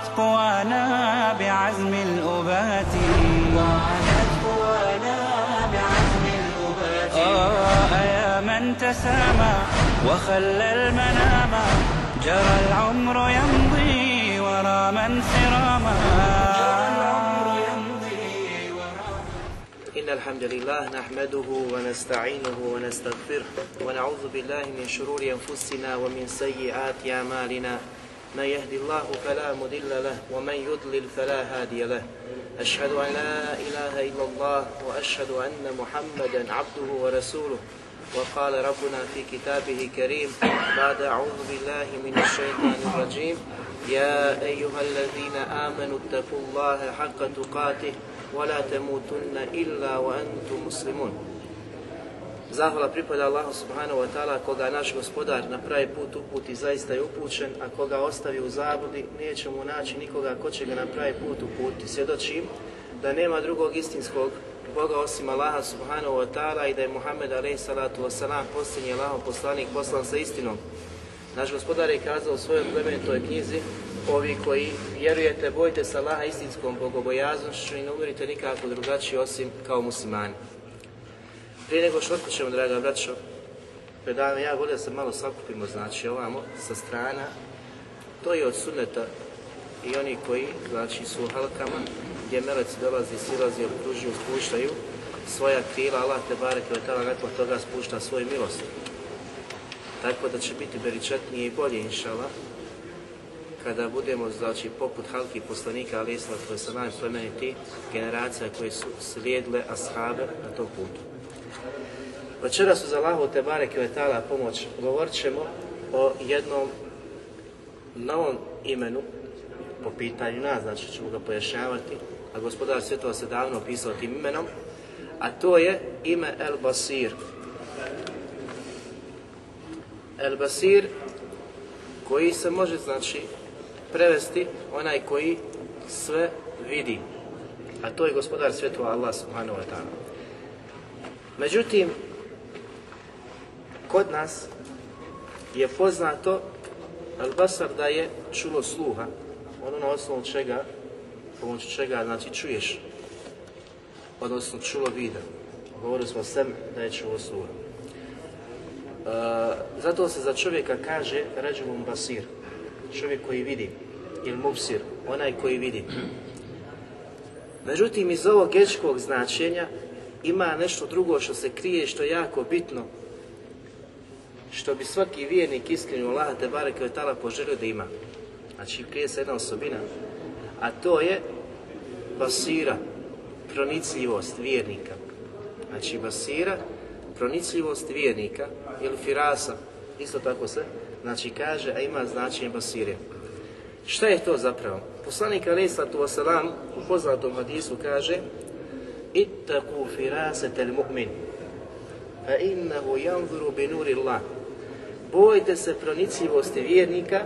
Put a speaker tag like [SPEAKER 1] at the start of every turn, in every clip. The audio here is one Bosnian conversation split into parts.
[SPEAKER 1] ضاعت قوانا بعزم الأبات ضاعت قوانا بعزم الأبات آه يا من تسامى وخلى المنام جرى العمر يمضي ورا من سراما
[SPEAKER 2] إن الحمد لله نحمده ونستعينه ونستغفره ونعوذ بالله من شرور أنفسنا ومن سيئات أعمالنا من يهدي الله فلا مدل له ومن يضلل فلا هادي له أشهد أن لا إله إلا الله وأشهد أن محمدا عبده ورسوله وقال ربنا في كتابه كريم بعد أعوذ بالله من الشيطان الرجيم يا أيها الذين آمنوا اتقوا الله حق تقاته ولا تموتن إلا وأنتم مسلمون Zahvala pripada Allahu subhanahu wa ta'ala koga naš gospodar na pravi put uputi zaista je upućen, a koga ostavi u zabudi neće mu naći nikoga ko će ga na pravi put uputiti. Svjedoči da nema drugog istinskog Boga osim Allaha subhanahu wa ta'ala i da je Muhammed alaih salatu wasalam posljednji Allaho poslanik poslan sa istinom. Naš gospodar je kazao u svojoj plemenitoj knjizi Ovi koji vjerujete, bojite se Allaha istinskom bogobojaznošću i ne umirite nikako drugačije osim kao muslimani. Prije nego što ćemo, draga braćo, pred ja volio da se malo sakupimo, znači ovamo, sa strana. To je od sunneta i oni koji, znači, su u halkama, gdje meleci dolazi, silazi, obružuju, spuštaju svoja krila, Allah te barek je nakon toga spušta svoju milost. Tako da će biti beričetnije i bolje, inšala, kada budemo, znači, poput halki poslanika, ali islam, koji se najplemeniti generacija koje su slijedile ashabe na tom putu. Večeras su Allahu te bareke letala pomoć govorit ćemo o jednom novom imenu po pitanju nas, znači ćemo ga pojašnjavati, a gospodar svjetova se davno opisao tim imenom, a to je ime El Basir. El Basir koji se može znači prevesti onaj koji sve vidi. A to je gospodar svjetova Allah subhanahu wa ta'ala. Međutim, Kod nas je poznato Al-Basar da je čulo sluha, ono na osnovu čega, pomoću čega, znači čuješ, odnosno čulo vida. Govorili smo sem da je čulo sluha. E, zato se za čovjeka kaže ređulum basir, čovjek koji vidi, ili mubsir, onaj koji vidi. Međutim, iz ovog gečkog značenja ima nešto drugo što se krije, što je jako bitno što bi svaki vjernik iskreni Allah te bare kao tala poželio da ima. Znači krije se jedna osobina, a to je basira, pronicljivost vjernika. Znači basira, pronicljivost vjernika ili firasa, isto tako se, znači kaže, a ima značenje basire. Šta je to zapravo? Poslanik Ali Islatu u poznatom hadisu kaže Ittaku firasetel mu'min fa innahu yanzuru bi bojte se pronicljivosti vjernika,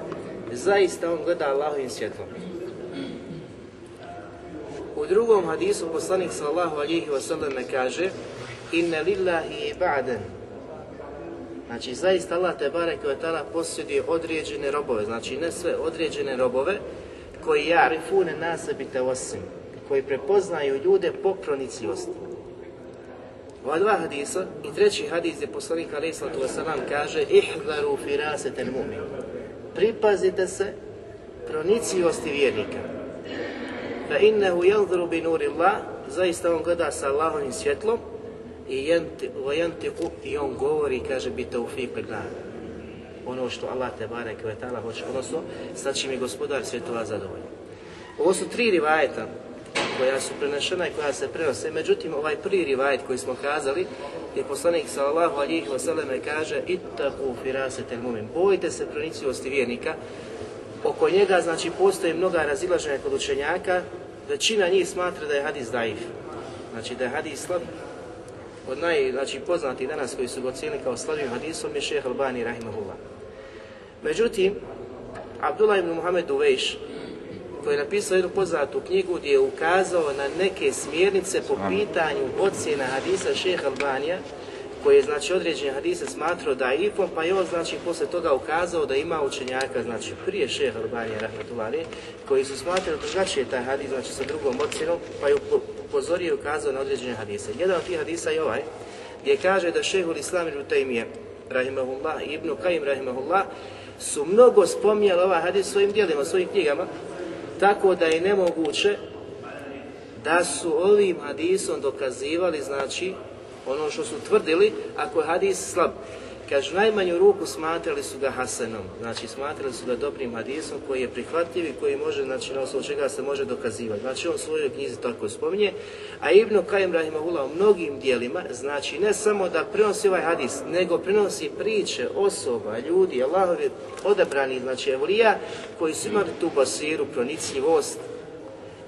[SPEAKER 2] zaista on gleda Allahovim svjetlom. U drugom hadisu poslanik sallahu alihi wasallam kaže inne lillahi ba'den Znači, zaista Allah te barek tada posjeduje određene robove, znači ne sve određene robove, koji jarifune nasebite osim, koji prepoznaju ljude po pronicljivosti. Ova dva hadisa i treći hadis je poslanik alaih sallatu wasalam kaže Ihvaru firasete mu'min. Pripazite se pronicljivosti vjernika. Fa innehu jandru bi nurillah, zaista on gleda sa Allahovim svjetlom i jantiku i on govori, kaže, bi taufiq Ono što Allah te barek ve hoće, odnosno, sa čim mi gospodar svjetova zadovoljan. Ovo su tri rivajeta koja su prenešena i koja se prenose. Međutim, ovaj prvi rivajet koji smo kazali, gdje poslanik sallallahu alihi vseleme kaže Ittaku firasetel mumin, bojite se pronicljivosti vjernika. Oko njega, znači, postoji mnoga razilaženja kod učenjaka, većina njih smatra da je hadis daif. Znači, da je hadis slab. Od naj, znači, poznati danas koji su ga ocijenili kao slabim hadisom je šeheh Albani Rahimahullah. Međutim, Abdullah ibn Muhammed Uvejš, koji je napisao jednu poznatu knjigu gdje je ukazao na neke smjernice po pitanju ocjena hadisa šeha Albanija, koji je znači određene hadise smatrao da je ifom, pa je on znači poslije toga ukazao da ima učenjaka, znači prije šeha Albanija koji su smatrali drugačije taj hadis, znači sa drugom ocjenom, pa je upozorio i ukazao na određene hadise. Jedan od tih hadisa je ovaj, gdje kaže da šehul Islam ibn Taymiye, rahimahullah, ibn su mnogo spominjali ovaj hadis svojim dijelima, svojim knjigama, tako da je nemoguće da su ovim hadisom dokazivali, znači, ono što su tvrdili, ako je hadis slab. Kažu, najmanju ruku smatrali su ga hasenom, znači smatrali su ga dobrim hadisom koji je prihvatljiv i koji može, znači na osnovu čega se može dokazivati. Znači on u svojoj knjizi tako spominje, a Ibn Kajim Rahimahullah u mnogim dijelima, znači ne samo da prenosi ovaj hadis, nego prenosi priče osoba, ljudi, Allahovi odabrani, znači evolija, koji su imali tu basiru, pronicljivost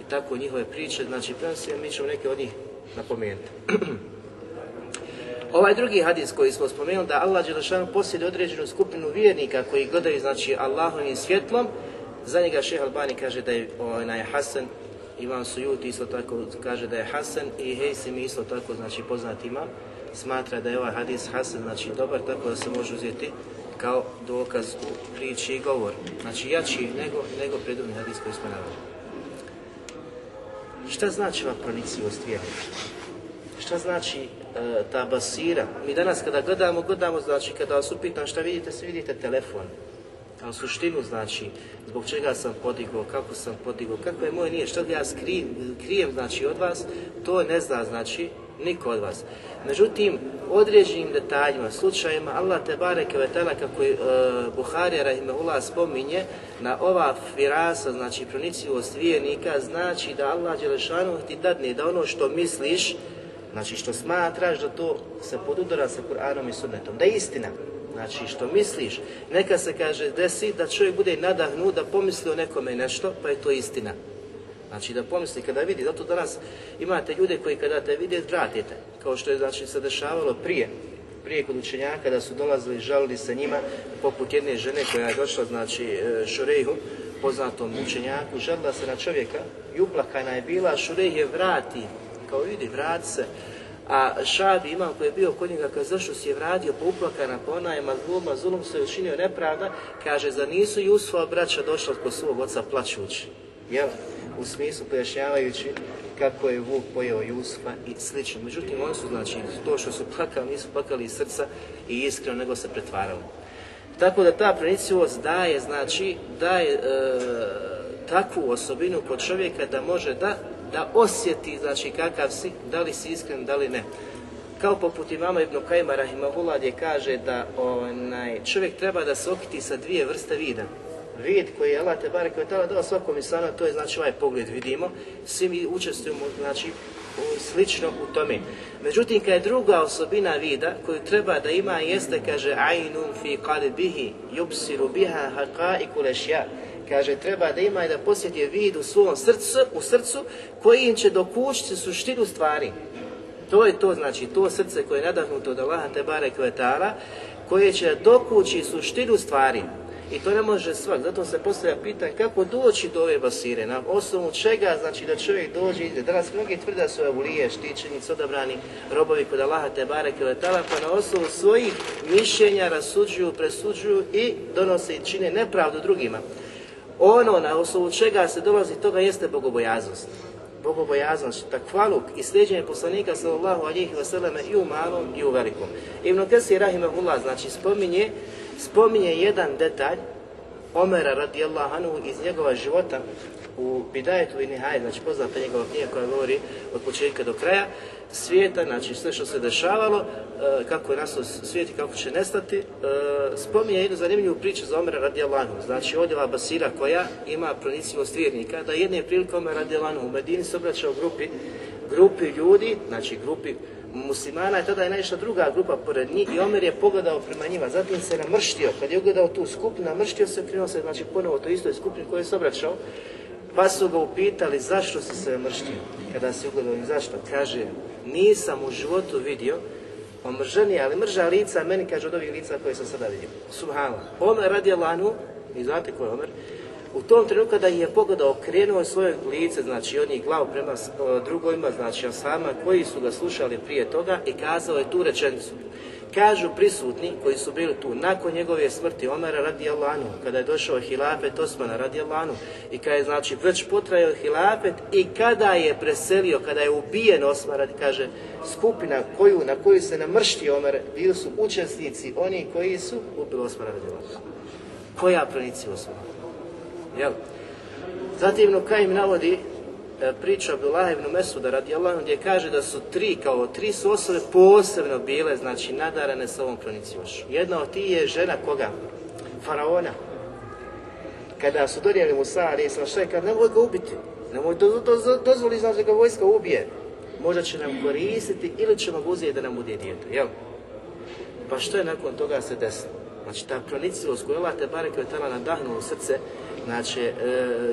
[SPEAKER 2] i tako njihove priče, znači prenosi, mi ćemo neke od njih napomenuti. Ovaj drugi hadis koji smo spomenuli da Allah Đelešanu posjedi određenu skupinu vjernika koji gledaju znači Allahovim svjetlom, za njega šeha Albani kaže da je onaj Hasan, ivan Sujuti isto tako kaže da je Hasan i mi isto tako znači poznat imam, smatra da je ovaj hadis Hasan znači dobar tako da se može uzeti kao dokaz u priči i govor. Znači jači nego, nego predumni hadis koji smo naveli. Šta znači ova pronicljivost vjernika? Šta znači E, ta basira. Mi danas kada gledamo, gledamo, znači kada vas upitam šta vidite, svi vidite telefon. A u suštinu znači zbog čega sam podigao, kako sam podigao, kako je moje nije, što ja skri, krijem znači od vas, to ne zna znači niko od vas. Međutim, određenim detaljima, slučajima, Allah te bareke vetala kako je e, Buharija spominje na ova firasa, znači pronicivost vijenika, znači da Allah Đelešanu ti dadne da ono što misliš, Znači što smatraš da to se podudara sa Kur'anom i Sunnetom, da je istina. Znači što misliš, neka se kaže desi da čovjek bude nadahnut da pomisli o nekome nešto, pa je to istina. Znači da pomisli kada vidi, zato danas imate ljude koji kada te vide vratite, kao što je znači se dešavalo prije, prije kod učenjaka da su dolazili žalili sa njima, poput jedne žene koja je došla, znači e, Šurejhu, poznatom učenjaku, žalila se na čovjeka i uplakana je bila, šurej je vrati, kao vidi, vrat se. A Šabi imam koji je bio kod njega kao zašto je vratio pouplakana po onaj mazluma, zulom se učinio nepravda, kaže za nisu Jusfa braća došla kod svog oca plaćući. Jel? U smislu pojašnjavajući kako je Vuk pojeo Jusfa i slično. Međutim, oni su znači to što su plakali, nisu plakali iz srca i iskreno, nego se pretvarali. Tako da ta pronicljivost daje, znači, daje e, takvu osobinu kod čovjeka da može da da osjeti znači kakav si, da li si iskren, da li ne. Kao poput imama Ibn Kajma Rahimahullah gdje kaže da onaj, čovjek treba da se okiti sa dvije vrste vida. Vid koji je Allah Tebare tala dao svakom insanu, to je znači ovaj pogled vidimo, svi mi učestvujemo znači, slično u tome. Međutim, kada je druga osobina vida koju treba da ima jeste, kaže, ajnum fi yubsiru biha i kulešja. Kaže, treba da ima i da posjeti vid u svom srcu, u srcu koji im će dokućiti suštinu stvari. To je to, znači, to srce koje je nadahnuto od Allaha te bare kvetala, koje će dokući suštinu stvari. I to ne može svak, zato se postavlja pitanje kako doći do ove basire, na osnovu čega znači da čovjek dođe i Danas mnogi tvrde da su evulije, štićenici, odabrani robovi kod Allaha te bareke pa na osnovu svojih mišljenja rasuđuju, presuđuju i donose i čine nepravdu drugima. Ono na osnovu čega se dolazi toga jeste bogobojaznost. Bogobojaznost, takvaluk i sljeđenje poslanika sallallahu alihi wasallam i u malom i u velikom. Ibn Qasir Rahimahullah znači spominje, spominje jedan detalj Omera radijallahu anhu iz njegova života u Bidajetu i Nihaj, znači poznata njegova knjiga koja govori od početka do kraja, svijeta, znači sve što se dešavalo, e, kako je nastao svijet i kako će nestati, e, spominje jednu zanimljivu priču za Omera Radijalanu, znači odjela Basira koja ima pronicivost vjernika, da jedne prilike Omer u Medini se obraćao grupi, grupi ljudi, znači grupi muslimana, i tada je naišla druga grupa pored njih i Omer je pogledao prema njima, zatim se namrštio, kad je ugledao tu skupinu, namrštio se, krenuo se, znači ponovo to istoj skupini koje se obraćao, pa su ga upitali zašto si se namrštio, kada se ugledao i zašto, kaže, nisam u životu vidio omrženi, ali mrža lica meni kaže od ovih lica koje sam sada vidio. Subhala. Omer radi Alanu, vi znate ko je Omer, u tom trenutku kada je pogodao, okrenuo svoje lice, znači od njih glavu prema drugojima, znači sama koji su ga slušali prije toga i kazao je tu rečenicu. Kažu prisutni koji su bili tu nakon njegove smrti Omara radi kada je došao Hilafet Osmana radi i kada je znači već potrajao Hilafet i kada je preselio, kada je ubijen Osman radi, kaže, skupina koju, na koju se namršti Omar, bili su učesnici, oni koji su ubili Osmana radi Koja pranici Osmana? Jel? Zatim im navodi E, priča Abdullah ibn Mesuda radi Allahom gdje kaže da su tri, kao tri su osobe posebno bile, znači nadarane sa ovom proniciošću. Jedna od tih je žena koga? Faraona. Kada su donijeli Musa, ali sam šekar, nemoj ga ubiti, nemoj do, dozvoli znači da ga vojska ubije. Možda će nam koristiti ili ćemo ga uzeti da nam bude djeto, jel? Pa što je nakon toga se desilo? Znači ta pronicljivost koju Allah te bareke tala nadahnu u srce znači, e,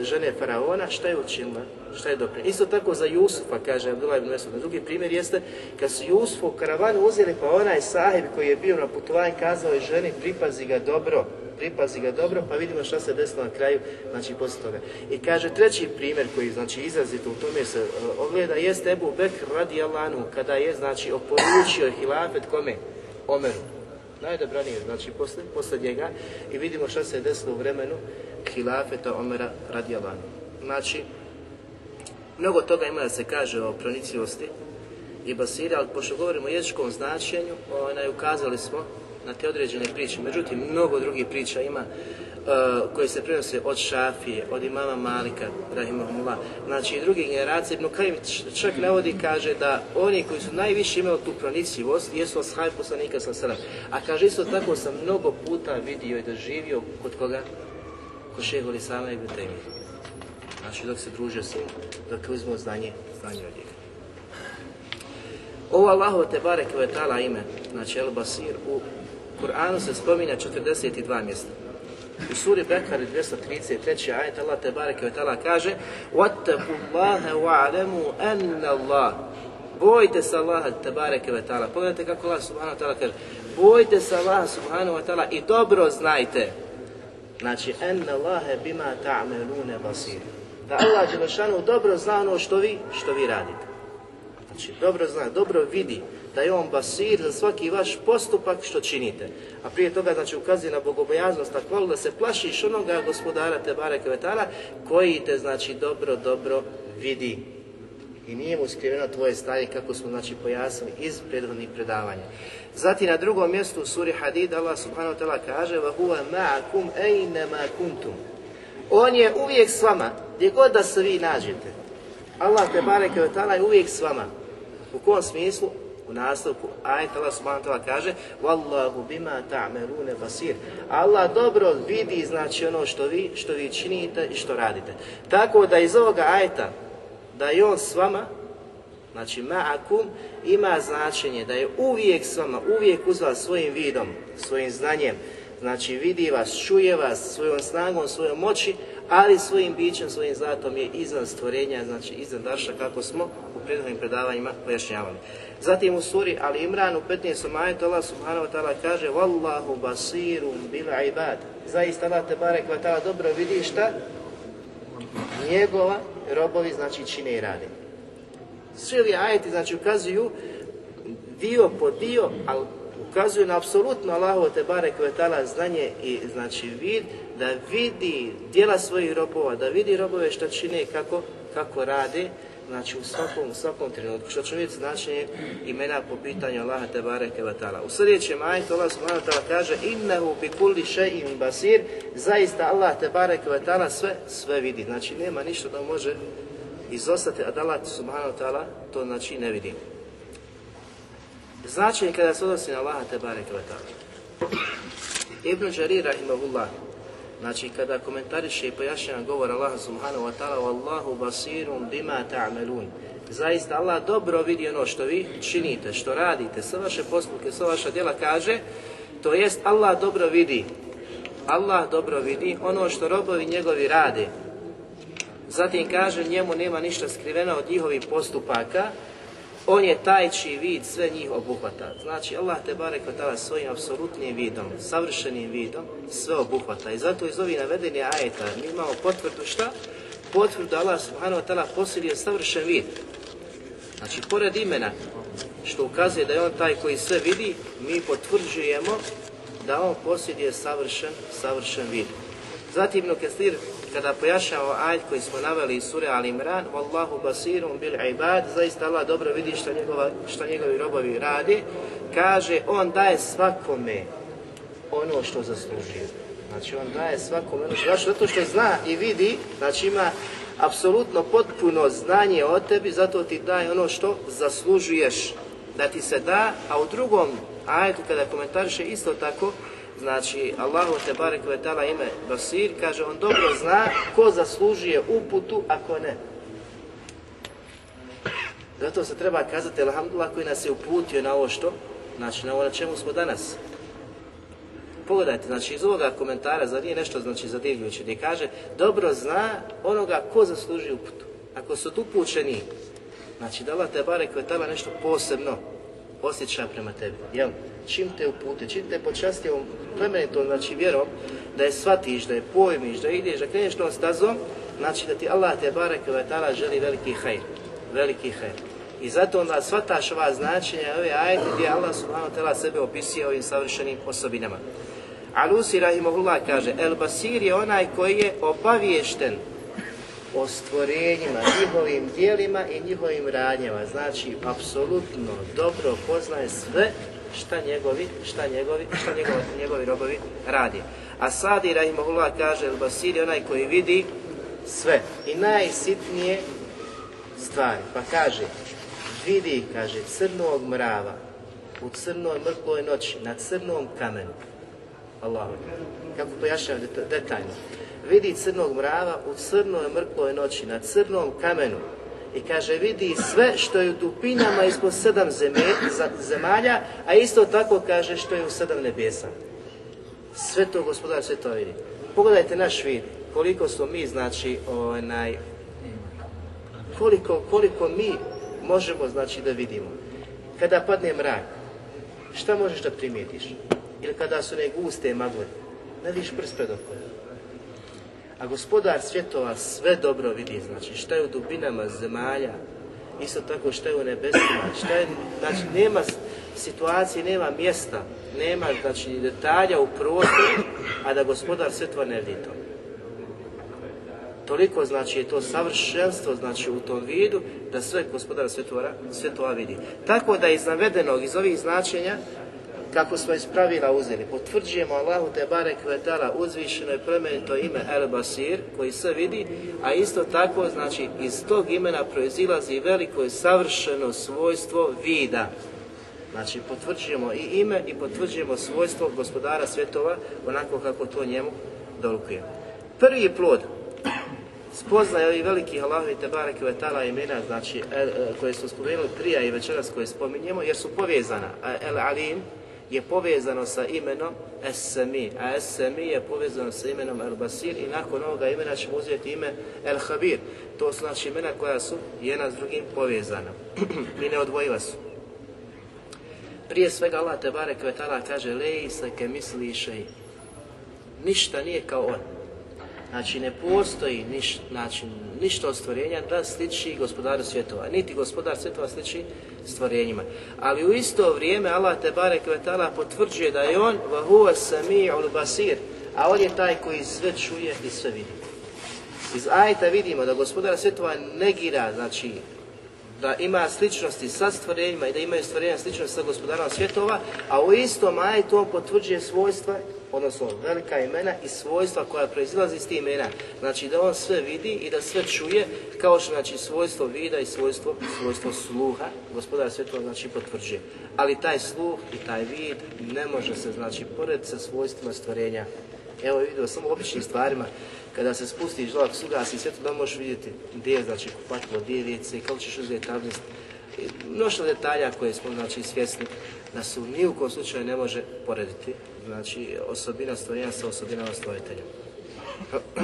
[SPEAKER 2] žene faraona, šta je učinila, šta je doprinjela. Isto tako za Jusufa, kaže Abdullah ibn Mesud. Drugi primjer jeste kad su u karavanu uzeli pa onaj sahib koji je bio na putovanju kazao je ženi pripazi ga dobro, pripazi ga dobro, pa vidimo šta se desilo na kraju, znači poslije toga. I kaže treći primjer koji znači izrazito u tome se uh, ogleda jeste Ebu Bekr radi Alanu, kada je znači oporučio hilafet kome? Omeru najodabraniji, znači posle, posle njega i vidimo što se je desilo u vremenu hilafeta Omera radijalanu. Znači, mnogo toga ima da se kaže o pronicljivosti i basiri, ali pošto govorimo o jezičkom značenju, ukazali smo na te određene priče. Međutim, mnogo drugih priča ima E, koji se prenose od Šafije, od imama Malika, Rahimahullah, znači i drugih no Ibn im čak navodi kaže da oni koji su najviše imali tu pronicljivost jesu ashaj poslanika sa sram. A kaže isto tako sam mnogo puta vidio i doživio kod koga? Kod šeho Lisama i Znači dok se družio s njim, dok je znanje, znanje od njega. Ovo Allaho te barek ime, znači El Basir, u Kur'anu se spominja 42 mjesta. U suri Bekari 233. ajet Allah te bareke tala kaže وَاتَّقُوا اللَّهَ وَعَلَمُوا أَنَّ اللَّهَ Bojte se Allaha te bareke ve ta'ala. Pogledajte kako Allah subhanahu wa ta'ala kaže. Bojte se Allaha subhanahu wa ta'ala i dobro znajte. Znači, en Allahe bima ta'melune basir. Da Allah Đelešanu dobro zna ono što vi, što vi radite. Znači, dobro zna, dobro vidi da je on basir za svaki vaš postupak što činite. A prije toga znači ukazuje na bogobojaznost, takvalu da se plašiš onoga gospodara te bare koji te znači dobro, dobro vidi i nije mu skriveno tvoje stanje kako smo znači pojasnili iz predvodnih predavanja. Zatim na drugom mjestu u suri Hadid Allah subhanahu kaže وَهُوَ مَعَكُمْ أَيْنَمَا كُنْتُمْ On je uvijek s vama, gdje god da se vi nađete. Allah te je uvijek s vama. U kom smislu? nastavku ajta Allah subhanahu wa kaže Wallahu bima ta'merune basir. Allah dobro vidi znači ono što vi, što vi činite i što radite. Tako da iz ovoga ajta da je on s vama Znači ma'akum ima značenje da je uvijek s vama, uvijek uz vas svojim vidom, svojim znanjem, znači vidi vas, čuje vas svojom snagom, svojom moći, ali svojim bićem, svojim zatom je izvan stvorenja, znači izvan darša kako smo u predmetnim predavanjima pojašnjavali. Zatim u suri Ali Imran u 15. maju Allah subhanahu wa kaže Wallahu basirum bil ibad. Zaista Allah te barek wa dobro vidi šta njegova robovi znači čine i rade. Svi ovi ajeti znači ukazuju dio po dio, ali ukazuju na apsolutno Allahovo te barek ta'ala znanje i znači vid, da vidi djela svojih robova, da vidi robove šta čine kako, kako rade, znači u svakom, u svakom trenutku, što će vidjeti značenje imena po pitanju Allaha te bareke U sljedećem ajtu Allah subhanahu kaže: Innehu bi kulli basir", zaista Allah te bareke sve sve vidi. Znači nema ništa da može izostati, a da Allah subhanahu wa taala to znači ne vidi. Značenje kada se odnosi na Allaha te Kevatala. taala. Ibn Jarir rahimahullah Znači kada komentariše i pojašnjava govor Allaha subhanahu wa ta'ala Wallahu basirum bima ta'malun. Zaista Allah dobro vidi ono što vi činite, što radite, sve vaše postupke, sve vaša djela kaže, to jest Allah dobro vidi. Allah dobro vidi ono što robovi njegovi rade. Zatim kaže njemu nema ništa skriveno od njihovih postupaka, on je taj čiji vid sve njih obuhvata. Znači Allah te barek svojim apsolutnim vidom, savršenim vidom sve obuhvata. I zato iz ovih navedenih ajeta mi imamo potvrdu šta? Potvrdu Allah subhanahu wa ta'ala posjeduje savršen vid. Znači pored imena što ukazuje da je on taj koji sve vidi, mi potvrđujemo da on posjeduje savršen, savršen vid. Zatim Nukestir kada pojašao ajd koji smo naveli iz sure Al Imran, Wallahu basirum bil ibad, zaista Allah dobro vidi što njegova, njegovi robovi radi, kaže on daje svakome ono što zaslužuje. Znači on daje svakome ono što zato što zna i vidi, znači ima apsolutno potpuno znanje o tebi, zato ti daje ono što zaslužuješ da ti se da, a u drugom ajetu kada komentariše isto tako znači Allahu te barek tala ime Basir, kaže on dobro zna ko zaslužuje uputu, ako ne. Zato se treba kazati Alhamdulillah koji nas je uputio na ovo što, znači na ovo na čemu smo danas. Pogledajte, znači iz ovoga komentara, zar nije nešto znači zadivljujuće, gdje kaže dobro zna onoga ko zaslužuje uputu. Ako su tu upućeni, znači da Allah te barek tala nešto posebno, osjećaja prema tebi. Jel? Čim te upute, čim te počasti ovom plemenitom, znači vjerom, da je shvatiš, da je pojmiš, da ideš, da kreneš tom stazom, znači da ti Allah te barek i želi veliki hajr. Veliki hajr. I zato onda shvataš ova značenja, ove ajde gdje Allah subhanahu ta'ala sebe opisuje ovim savršenim osobinama. Alusi Rahimahullah kaže, El Basir je onaj koji je obaviješten o stvorenjima, njihovim dijelima i njihovim radnjama. Znači, apsolutno dobro poznaje sve šta njegovi, šta njegovi, šta njegovi, njegovi robovi radi. A i Rahimahullah kaže, El Basiri, onaj koji vidi sve i najsitnije stvari. Pa kaže, vidi, kaže, crnog mrava u crnoj mrkloj noći, na crnom kamenu. Allahu. Kako pojašnjam detaljno vidi crnog mrava u crnoj mrkloj noći, na crnom kamenu. I kaže, vidi sve što je u dupinama ispod sedam zemalja, a isto tako kaže što je u sedam nebesa. Sve to gospodar sve to vidi. Pogledajte naš vid, koliko smo mi, znači, onaj, koliko, koliko mi možemo, znači, da vidimo. Kada padne mrak, šta možeš da primijetiš? Ili kada su ne guste magle, ne vidiš prst pred a gospodar svjetova sve dobro vidi, znači šta je u dubinama zemalja, isto tako šta je u nebesima, šta je, znači nema situacije, nema mjesta, nema znači detalja u prostoru, a da gospodar svjetova ne vidi to. Toliko znači je to savršenstvo znači u tom vidu da sve gospodar svjetova, svjetova vidi. Tako da iz navedenog, iz ovih značenja kako smo iz pravila uzeli. Potvrđujemo Allahu te barek uzvišeno je plemenito ime El Basir koji se vidi, a isto tako znači iz tog imena proizilazi veliko i savršeno svojstvo vida. Znači potvrđujemo i ime i potvrđujemo svojstvo gospodara svjetova onako kako to njemu dolukuje. Prvi plod spoznaje ovih velikih Allahovi Tebarek i imena, znači, e, e, koje su spomenuli prije i večeras koje spominjemo, jer su povezana. E, El Alim, je povezano sa imenom SMI, a SMI je povezano sa imenom El Basir i nakon ovoga imena ćemo uzeti ime El Habir. To su naši imena koja su jedna s drugim povezana i ne odvojiva su. Prije svega Allah Tebare Kvetala kaže Lej se ke misli Ništa nije kao on. Znači ne postoji niš, način, ništa od stvorenja da sliči gospodaru svjetova, niti gospodar svjetova sliči stvorenjima. Ali u isto vrijeme Allah te barek potvrđuje da je on vahuva sami'ul basir, a on je taj koji sve čuje i sve vidi. Iz ajta vidimo da gospodar svjetova negira, znači da ima sličnosti sa stvorenjima i da imaju stvorenja sličnosti sa gospodarom svjetova, a u istom ajtu on potvrđuje svojstva odnosno velika imena i svojstva koja proizilazi iz tih imena. Znači da on sve vidi i da sve čuje, kao što znači svojstvo vida i svojstvo, svojstvo sluha, gospodar to znači potvrđuje. Ali taj sluh i taj vid ne može se znači pored sa svojstvima stvorenja. Evo vidio samo običnim stvarima, kada se spustiš žlak suga i sve to da možeš vidjeti gdje je znači kupatilo, gdje je i kako ćeš uzeti tablist, mnoštvo detalja koje smo znači svjesni da su ni u kom slučaju ne može porediti Znači, osobina stvorenja sa osobinama stvoritelja.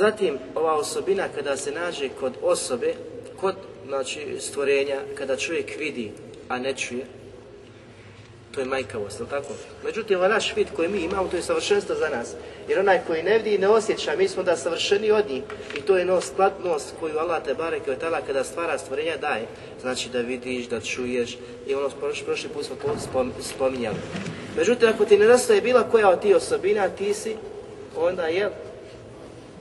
[SPEAKER 2] Zatim, ova osobina kada se nađe kod osobe, kod znači, stvorenja, kada čovjek vidi, a ne čuje, to je majkavost, je tako? Međutim, ovaj naš vid koji mi imamo, to je savršenstvo za nas. Jer onaj koji ne vidi i ne osjeća, mi smo da savršeni od njih. I to je nos skladnost koju Allah te barek od kada stvara stvorenja daje. Znači da vidiš, da čuješ i ono prošli put smo to spominjali. Međutim, ako ti nedostaje bila koja od tih osobina, ti si onda je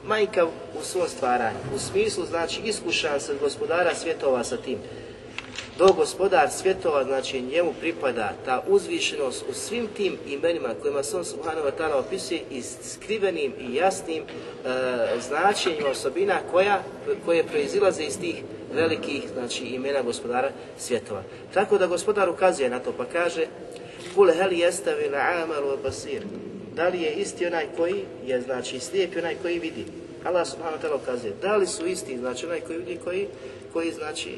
[SPEAKER 2] majka u svom stvaranju. U smislu, znači, iskušan se gospodara svjetova sa tim. Do gospodar svjetova, znači njemu pripada ta uzvišenost u svim tim imenima kojima se on subhanahu wa ta'ala opisuje i skrivenim i jasnim e, značenjima osobina koja, koje proizilaze iz tih velikih znači, imena gospodara svjetova. Tako da gospodar ukazuje na to pa kaže Kul hel jestavi amaru basir Da li je isti onaj koji je znači slijep onaj koji vidi? Allah subhanahu wa ta'ala ukazuje. Da li su isti znači onaj koji vidi koji, koji znači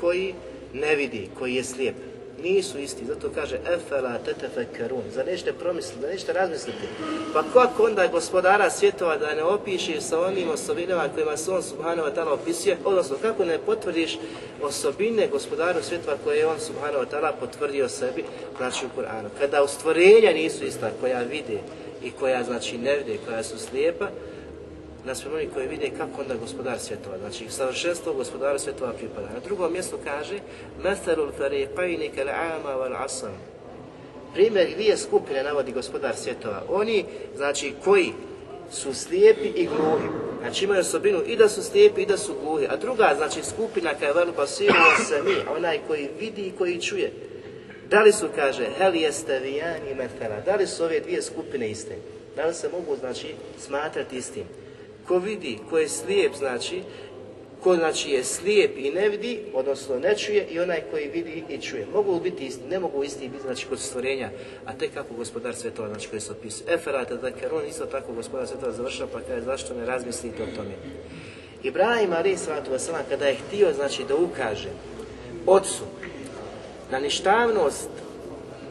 [SPEAKER 2] koji ne vidi, koji je slijep. Nisu isti, zato kaže efela tetefekerun, za nećete promisliti, za nešto razmisliti. Pa kako onda gospodara svjetova da ne opiše sa onim osobinama kojima se on subhanahu wa ta'ala opisuje, odnosno kako ne potvrdiš osobine gospodaru svjetova koje je on subhanahu wa potvrdio sebi, znači u Kur'anu. Kada ustvorenja nisu ista koja vide i koja znači ne vide, koja su slijepa, na smo oni koji vide kako onda gospodar svjetova, znači savršenstvo gospodara svjetova pripada. Na drugom mjestu kaže Matharul fariqajni kal ama Primjer dvije skupine navodi gospodar svjetova. Oni, znači, koji su slijepi i gluhi. Znači imaju osobinu i da su slijepi i da su gluhi. A druga, znači, skupina kada je vrlo pasivno se mi, onaj koji vidi i koji čuje. Da li su, kaže, hel jeste ja i da li su ove dvije skupine iste? Da li se mogu, znači, smatrati istim? ko vidi, ko je slijep, znači, ko znači je slijep i ne vidi, odnosno ne čuje i onaj koji vidi i čuje. Mogu biti isti, ne mogu isti biti, znači kod stvorenja, a tek kako gospodar svetova, znači koji se opisuje. Eferata, dakle, on isto tako gospodar svetova završava, pa kaže zašto ne razmislite o tome. Ibrahim Ali Svatu Vasalam, kada je htio, znači da ukaže otcu na ništavnost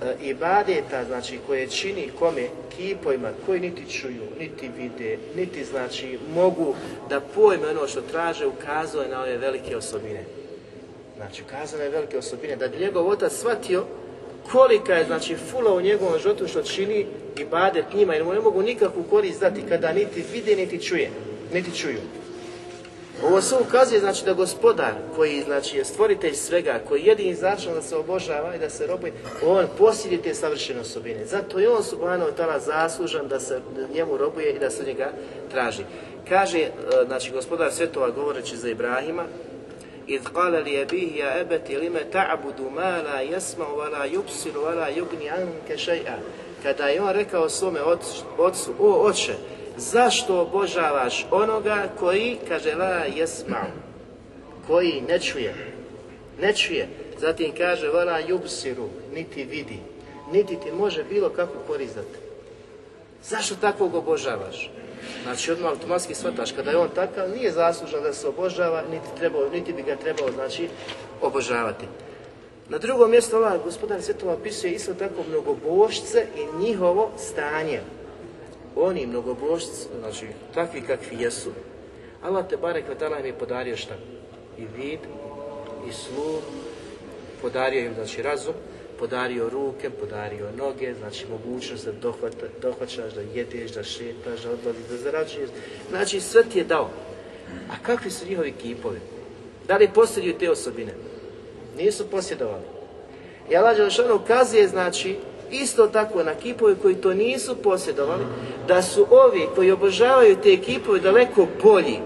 [SPEAKER 2] E, ibadeta znači koje čini kome kipovima koji niti čuju, niti vide, niti znači mogu da pojme ono što traže ukazuje na ove velike osobine. Znači ukazao je velike osobine da bi njegov otac shvatio kolika je znači fula u njegovom životu što čini ibadet njima jer mu ne mogu nikakvu korist dati kada niti vide niti čuje, niti čuju. Ovo sve ukazuje znači da gospodar koji znači je stvoritelj svega, koji je jedini začin da se obožava i da se robuje, on posjedi te savršene osobine. Zato je on subhanahu ta'ala zaslužan da se njemu robuje i da se njega traži. Kaže e, znači gospodar svjetova govoreći za Ibrahima إذ قال لأبيه li me لم تعبد yasma لا يسمع ولا يبصر ولا kada je on rekao svome ocu, o oče, zašto obožavaš onoga koji, kaže, la jesma, koji ne čuje, ne čuje. Zatim kaže, va jubsiru, niti vidi, niti ti može bilo kako porizati. Zašto takvog obožavaš? Znači odmah automatski shvataš, kada je on takav, nije zaslužan da se obožava, niti, trebao, niti bi ga trebao, znači, obožavati. Na drugom mjestu ova gospodar svjetova, opisuje isto tako mnogobošce i njihovo stanje oni mnogobožci, znači takvi kakvi jesu, Allah te barek vatala im je podario šta? I vid, i sluh, podario im znači razum, podario ruke, podario noge, znači mogućnost da dohvata, dohvaćaš, da jedeš, da šetaš, da odlaziš, da zarađuješ. Znači sve ti je dao. A kakvi su njihovi kipovi? Da li posjeduju te osobine? Nisu posjedovali. I Allah ukazuje znači isto tako na kipove koji to nisu posjedovali, da su ovi koji obožavaju te kipove daleko bolji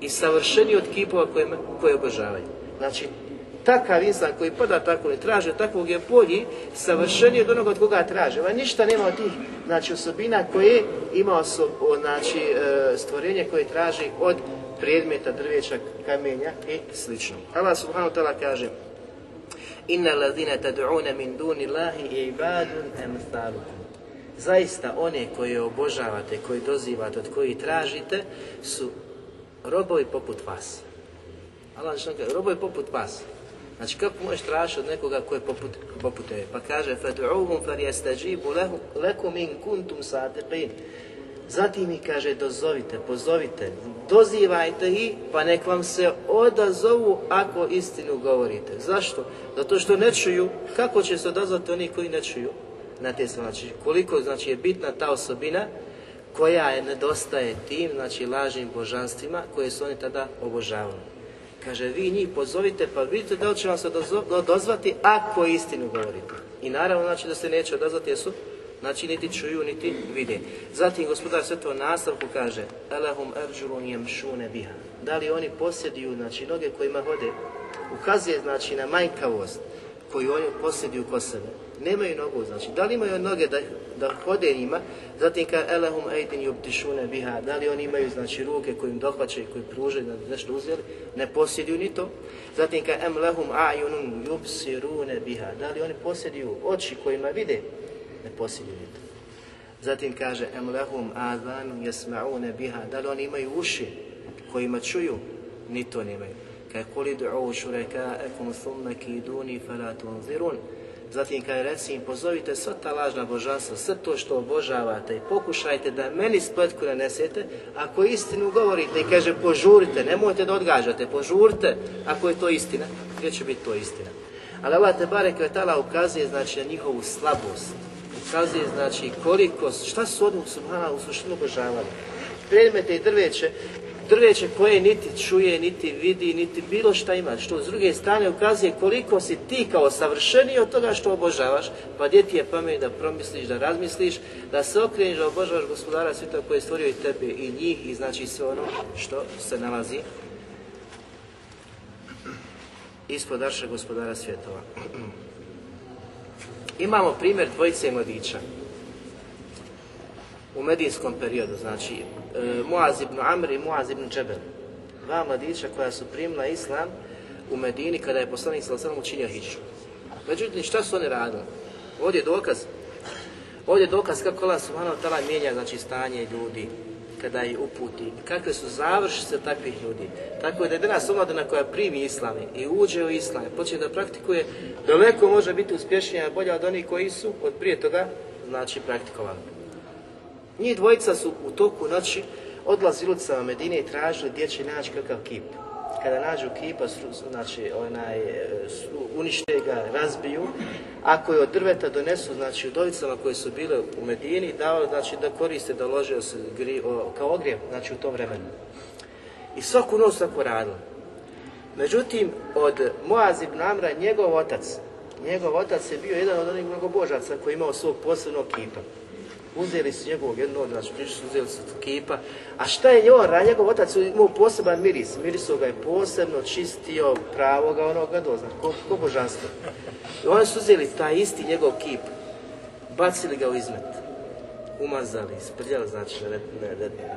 [SPEAKER 2] i savršeni od kipova koje, koje obožavaju. Znači, takav insan koji pada tako i traže, takvog je bolji, savršeniji od onoga od koga traže. Ma ništa nema od tih znači, osobina koje ima osobo, znači, e, stvorenje koje traži od predmeta, drveća, kamenja i slično. Allah subhanahu ta'ala kaže Inna lazina tad'una min duni i ibadun zaista one koje obožavate, koji dozivate, od kojih tražite, su robovi poput vas. Allah kaže, robovi poput vas. Znači, kako možeš tražiti od nekoga koji je poput, poput tebe? Pa kaže, فَدْعُوهُمْ فَرْيَسْتَجِيبُ لَكُمْ إِنْ كُنْتُمْ صَادِقِينَ Zatim mi kaže, dozovite, pozovite, dozivajte ih, pa nek vam se odazovu ako istinu govorite. Zašto? Zato što ne čuju. Kako će se odazvati oni koji ne čuju? stvari. Znači koliko znači, je bitna ta osobina koja je nedostaje tim, znači lažnim božanstvima koje su oni tada obožavali. Kaže, vi njih pozovite pa vidite da li će vam se dozvati ako istinu govorite. I naravno znači da se neće odazvati jer su Znači niti čuju, niti vide. Zatim gospodar sve to nastavku kaže Elahum erđurun šune biha. Da li oni posjeduju znači, noge kojima hode? Ukazuje znači na majkavost koji oni posjeduju ko sebe. Nemaju nogu, znači. Da li imaju noge da, da hode ima? Zatim ka elehum ejdin jubtišune biha. Da li oni imaju, znači, ruke kojim dohvaćaju, koji pružaju, da nešto uzeli? Ne posjeduju ni to. Zatim ka em lahum ajunun ne biha. Da li oni posjeduju oči kojima vide? Ne posjeduju ni to. Zatim kaže em lahum azanum jesma'une biha. Da li oni imaju uši kojima čuju? Ni to nemaju du'u id'u ekum thumme kiduni zirun. Zatim kaj reci im pozovite sva ta lažna božanstva, sve to što obožavate i pokušajte da meni spletku nanesete, ako istinu govorite i kaže požurite, nemojte da odgađate, požurite ako je to istina, gdje će biti to istina. Ali Allah te bare kvetala ukazuje znači na njihovu slabost, ukazuje znači koliko, šta su od subhana u suštinu obožavali. Predmete i drveće drveće koje niti čuje, niti vidi, niti bilo šta ima, što s druge strane ukazuje koliko si ti kao savršeniji od toga što obožavaš, pa gdje ti je pamet da promisliš, da razmisliš, da se okreniš, da obožavaš gospodara svijeta koji je stvorio i tebe i njih i znači sve ono što se nalazi ispod arša gospodara svjetova. Imamo primjer dvojice mladića u medijskom periodu, znači e, Muaz ibn Amr i Muaz ibn Džebel, dva mladića koja su primila islam u Medini kada je poslanik sallallahu učinio hiću. Međutim, šta su oni radili? Ovdje je dokaz. Ovdje je dokaz kako Allah subhanahu ta'ala mijenja znači, stanje ljudi kada ih uputi, kakve su završice takvih ljudi. Tako da je danas omladina koja primi islam i uđe u islam, počne da praktikuje, daleko može biti uspješnija bolja od onih koji su od prije toga znači praktikovali. Njih dvojica su u toku noći odlazili u Medine i tražili gdje će naći kakav kip. Kada nađu kipa, znači, onaj, e, unište ga, razbiju. Ako je od drveta donesu, znači, udovicama koje su bile u Medini, davali, znači, da koriste, da lože se gri, kao ogrijev, znači, u tom vremenu. I svaku noć tako radilo. Međutim, od Moaz ibn Amra, njegov otac, njegov otac je bio jedan od onih mnogobožaca koji je imao svog posebnog kipa uzeli su njegovog jednog, su uzeli su kipa. A šta je Jora, njegov otac imao poseban miris, miriso ga je posebno čistio pravoga onoga dozna, ko, ko božanstvo. I oni su uzeli taj isti njegov kip, bacili ga u izmet, umazali, sprljali, znači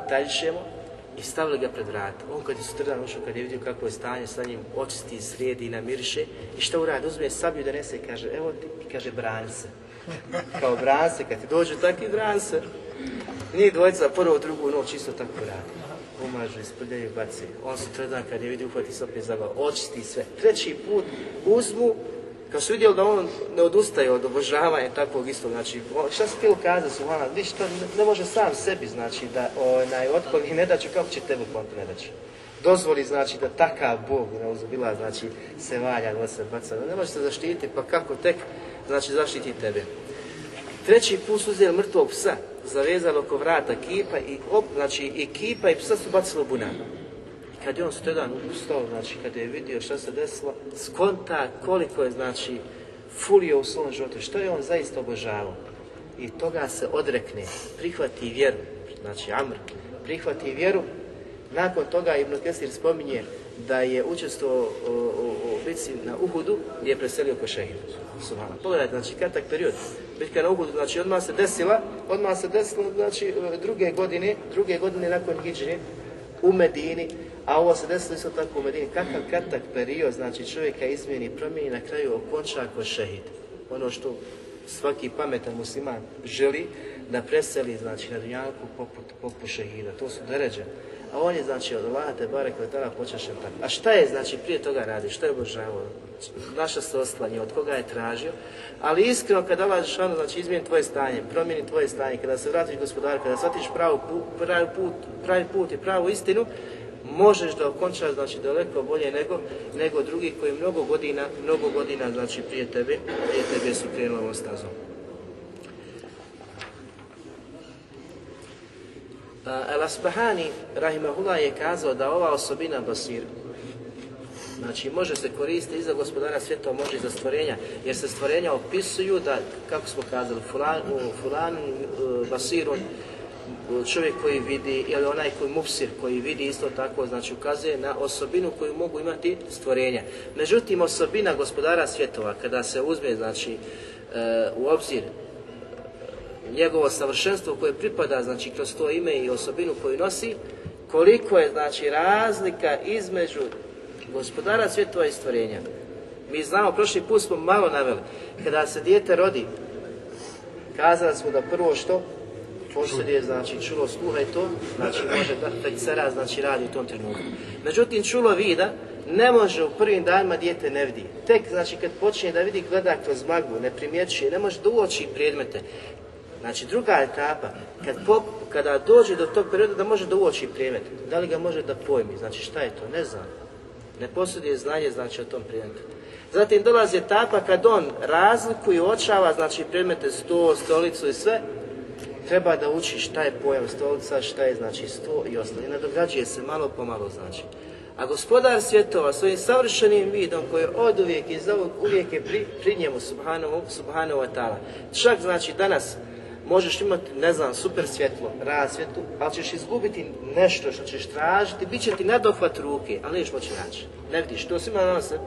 [SPEAKER 2] da i stavili ga pred vrat. On kad je sutradan ušao, kad je vidio kako je stanje sa njim, očisti, srijedi i namiriše, i šta uradi? Uzme sablju da nese i kaže, evo ti, i kaže, brani se. Kao branse, kad ti dođu takvi branse, njih dvojica prvo, drugu noć isto tako radi. pomažu, isprljaju, baci. On sutradan kad je vidi uhvati se opet zabava, očisti sve. Treći put uzmu, kad su vidjeli da on ne odustaje od obožavanja takvog istog, znači, šta si ti ukazao su vana, ne može sam sebi, znači, da onaj otkog i ne daću, kako će tebu kontu ne Dozvoli, znači, da takav Bog, na znači, se valja, da se baca, ne može se zaštiti, pa kako tek znači zaštiti tebe. Treći put su uzeli mrtvog psa, zavezali oko vrata kipa i znači i kipa i psa su bacili u bunar. I kad je on stojan ustao, znači kad je vidio šta se desilo, skonta koliko je znači fulio u svom životu, što je on zaista obožavao. I toga se odrekne, prihvati vjeru, znači Amr, prihvati vjeru, nakon toga Ibn Kesir spominje da je učestvovao u bitci na Uhudu gdje je preselio ko šehid. Pogledajte, znači kratak period. Bitka na Uhudu, znači odmah se desila, odmah se desila, znači e, druge godine, druge godine nakon Hidžine u Medini, a ovo se desilo isto tako u Medini. Kakav kratak period, znači čovjeka izmjeni, promijeni, na kraju okonča ko šehid. Ono što svaki pametan musliman želi da preseli, znači na dunjanku poput, poput šehida. To su deređe. A on je znači od Allaha te koji tada počešen tako. A šta je znači prije toga radi, šta je obožavao, naša se oslanje, od koga je tražio. Ali iskreno kada Allah Žešanu znači izmijeni tvoje stanje, promijeni tvoje stanje, kada se vratiš gospodar, kada shvatiš pravi put, pravi put, pravi put i pravu istinu, možeš da okončaš znači daleko bolje nego nego drugi koji mnogo godina, mnogo godina znači prije tebe, prije tebe su krenuli ovom stazom. Pa Al-Asbahani, rahimahullah, je kazao da ova osobina basir, znači može se koristiti iza za gospodara svjetova, može i za stvorenja, jer se stvorenja opisuju da, kako smo kazali, fulan, fulan e, basirun, čovjek koji vidi, ili onaj koji mupsir koji vidi isto tako, znači ukazuje na osobinu koju mogu imati stvorenja. Međutim, osobina gospodara svjetova, kada se uzme, znači, e, u obzir njegovo savršenstvo koje pripada, znači kroz to ime i osobinu koju nosi, koliko je znači razlika između gospodara svjetova i stvorenja. Mi znamo, prošli put smo malo naveli, kada se dijete rodi, kazali smo da prvo što posjeduje, znači čulo sluha i to, znači može da tek se znači radi u tom trenutku. Međutim, čulo vida, ne može u prvim danima dijete ne vidi. Tek znači kad počinje da vidi gleda kroz maglu, ne primjećuje, ne može da uoči predmete. Znači druga etapa, kad kada dođe do tog perioda da može da uoči predmet, da li ga može da pojmi, znači šta je to, ne znam. Ne posuduje znanje znači o tom prijemetu. Zatim dolazi etapa kad on razlikuje, očava, znači predmete sto, stolicu i sve, treba da uči šta je pojam stolica, šta je znači sto i ostalo. I nadograđuje se malo pomalo znači. A gospodar svjetova svojim savršenim vidom koji je od uvijek i ovog uvijek je pri, njemu subhanu, subhanahu Čak znači danas možeš imati, ne znam, super svjetlo, rasvjetu, ali ćeš izgubiti nešto što ćeš tražiti, bit će ti nedohvat ruke, ali nećeš moći naći. Ne vidiš, to svima nam se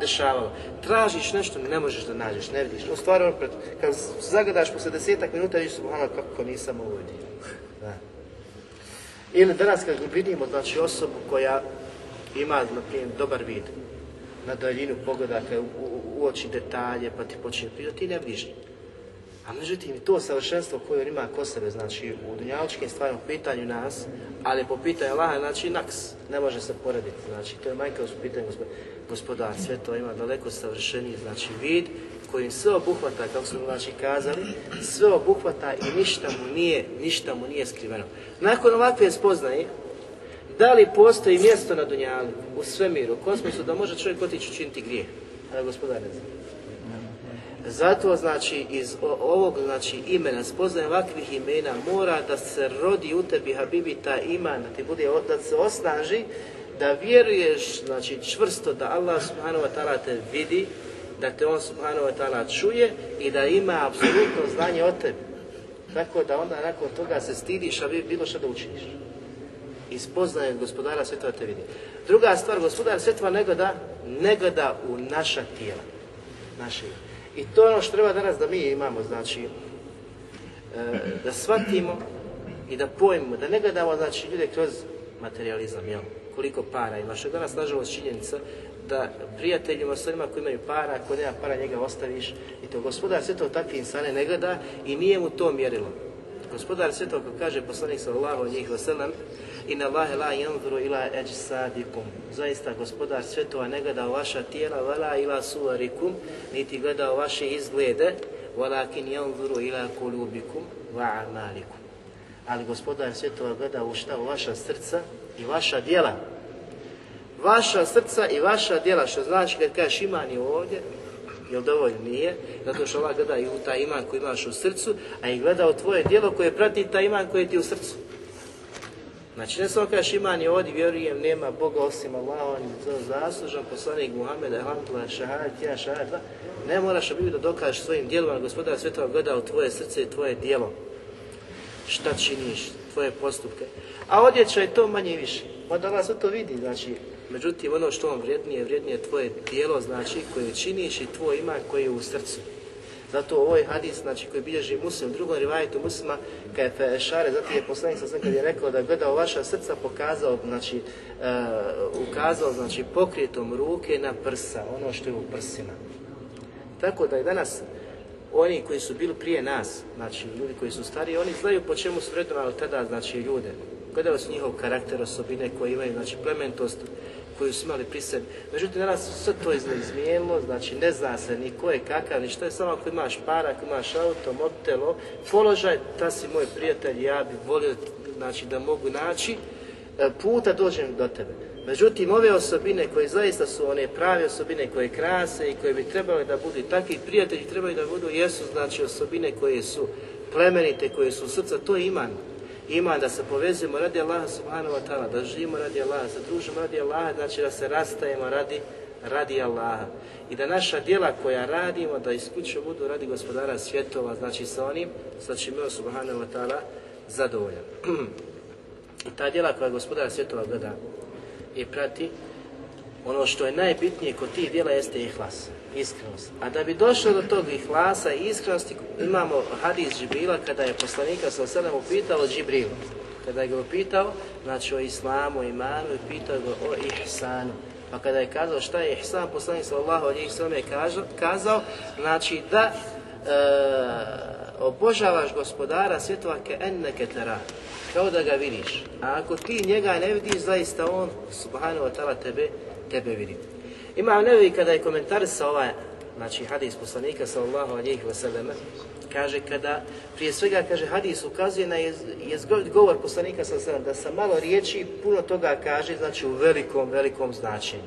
[SPEAKER 2] dešavalo. Tražiš nešto, ne možeš da nađeš, ne vidiš. U stvari, ono, kad zagledaš posle desetak minuta, vidiš, ono kako nisam ovdje. Ili danas kad vidimo, znači, osobu koja ima, na dobar vid, na daljinu pogledate, uoči detalje, pa ti počinje pričati, ti ne vidiš a međutim, to savršenstvo koje on ima ko sebe, znači u dunjaličkim stvarima, u pitanju nas, ali po pitanju Allaha, znači naks, ne može se porediti, znači to je majka u pitanju gospodar, sve to ima daleko savršeniji, znači vid, koji sve obuhvata, kako smo znači kazali, sve obuhvata i ništa mu nije, ništa mu nije skriveno. Nakon ovakve spoznaje, da li postoji mjesto na Dunjali, u svemiru, u kosmosu, da može čovjek otići učiniti grije, A gospodar ne zato znači iz ovog znači imena, spoznaje ovakvih imena mora da se rodi u tebi Habibi ta iman, da ti bude da se osnaži, da vjeruješ znači čvrsto da Allah subhanahu wa ta'ala te vidi, da te on subhanahu wa ta'ala čuje i da ima apsolutno znanje o tebi. Tako da onda nakon toga se stidiš, a vi bilo što da učiniš. I spoznaje gospodara svjetova te vidi. Druga stvar, gospodar svjetova ne negoda u naša tijela. Naše i to je ono što treba danas da mi imamo, znači, e, da shvatimo i da pojmimo, da ne gledamo, znači, ljude kroz materializam, jel? koliko para ima. Što je danas, nažalost, činjenica da prijateljima, s onima koji imaju para, ako nema para njega ostaviš i to. Gospodar sve to takve insane ne gleda i nije mu to mjerilo. Gospodar sve to, kako kaže poslanik sallallahu njih vasallam, i na la yanzuru ila ajsadikum Zaista gospodar Svetova ne gleda vaša tijela, vala ila suvarikum, niti gleda vaše izglede, walakin yanzuru ila kulubikum wa amalikum. Ali gospodar svjetova gleda u šta? U vaša srca i vaša djela. Vaša srca i vaša djela, što znači kad kažeš iman je ovdje, jel dovoljno nije, zato što Allah gleda i u taj iman koji imaš u srcu, a i gleda u tvoje djelo koje prati taj iman koji je ti u srcu. Znači ne samo kažeš iman i ovdje vjerujem, nema Boga osim Allaha, on je to zaslužan, poslanik Muhammeda, alhamdulillah, šahad, ja ne moraš obiti da dokažeš svojim djelima, gospodar svjetova gleda u tvoje srce i tvoje dijelo. Šta činiš, tvoje postupke. A odjeća je to manje i više. Pa da nas to vidi, znači, međutim ono što on vrijednije, vrijednije je tvoje dijelo, znači, koje činiš i tvoj ima koji je u srcu. Zato ovaj hadis, znači koji bilježi muslim, drugom rivajetu muslima, kada je fešare, zato je poslanik sa kad je rekao da gledao vaša srca, pokazao, znači, eh, ukazao, znači, pokrijetom ruke na prsa, ono što je u prsima. Tako da i danas oni koji su bili prije nas, znači ljudi koji su stariji, oni znaju po čemu su vrednovali tada, znači ljude. Gledali su njihov karakter, osobine koje imaju, znači plementost, koju su imali pri sebi. Međutim, danas sve to izmijenilo, znači ne zna se ni ko je kakav, ni što je, samo ako imaš para, ako imaš auto, motelo, položaj, ta si moj prijatelj, ja bi volio znači, da mogu naći, e, puta dođem do tebe. Međutim, ove osobine koje zaista su one prave osobine koje krase i koje bi trebale da budu i takvi prijatelji trebaju da budu, jesu znači osobine koje su plemenite, koje su srca, to je iman iman, da se povezujemo radi Allaha subhanahu wa ta'ala, da živimo radi Allaha, da se družimo radi Allaha, znači da se rastajemo radi radi Allaha i da naša djela koja radimo da isključivo budu radi gospodara svjetova, znači sa onim sa čim je subhanahu wa ta'ala zadovoljan. Ta djela koja gospodara svjetova gleda i prati ono što je najbitnije kod tih djela jeste ihlas, iskrenost. A da bi došlo do tog ihlasa i iskrenosti imamo hadis Džibrila kada je poslanika sa selem upitao Džibrilu. Kada je ga upitao, znači o islamu, imanu i pitao ga o ihsanu. Pa kada je kazao šta je ihsan, poslanik sallallahu alejhi ve sellem je kazao, znači da e, obožavaš gospodara svjetova ke enneke tera, kao da ga vidiš. A ako ti njega ne vidiš, zaista on subhanahu wa ta'ala tebe vidim. Imam nevi kada je sa ovaj, znači hadis poslanika sallallahu ve wasallam, kaže kada, prije svega kaže hadis ukazuje na je govor poslanika sallallahu da sa malo riječi puno toga kaže, znači u velikom, velikom značenju.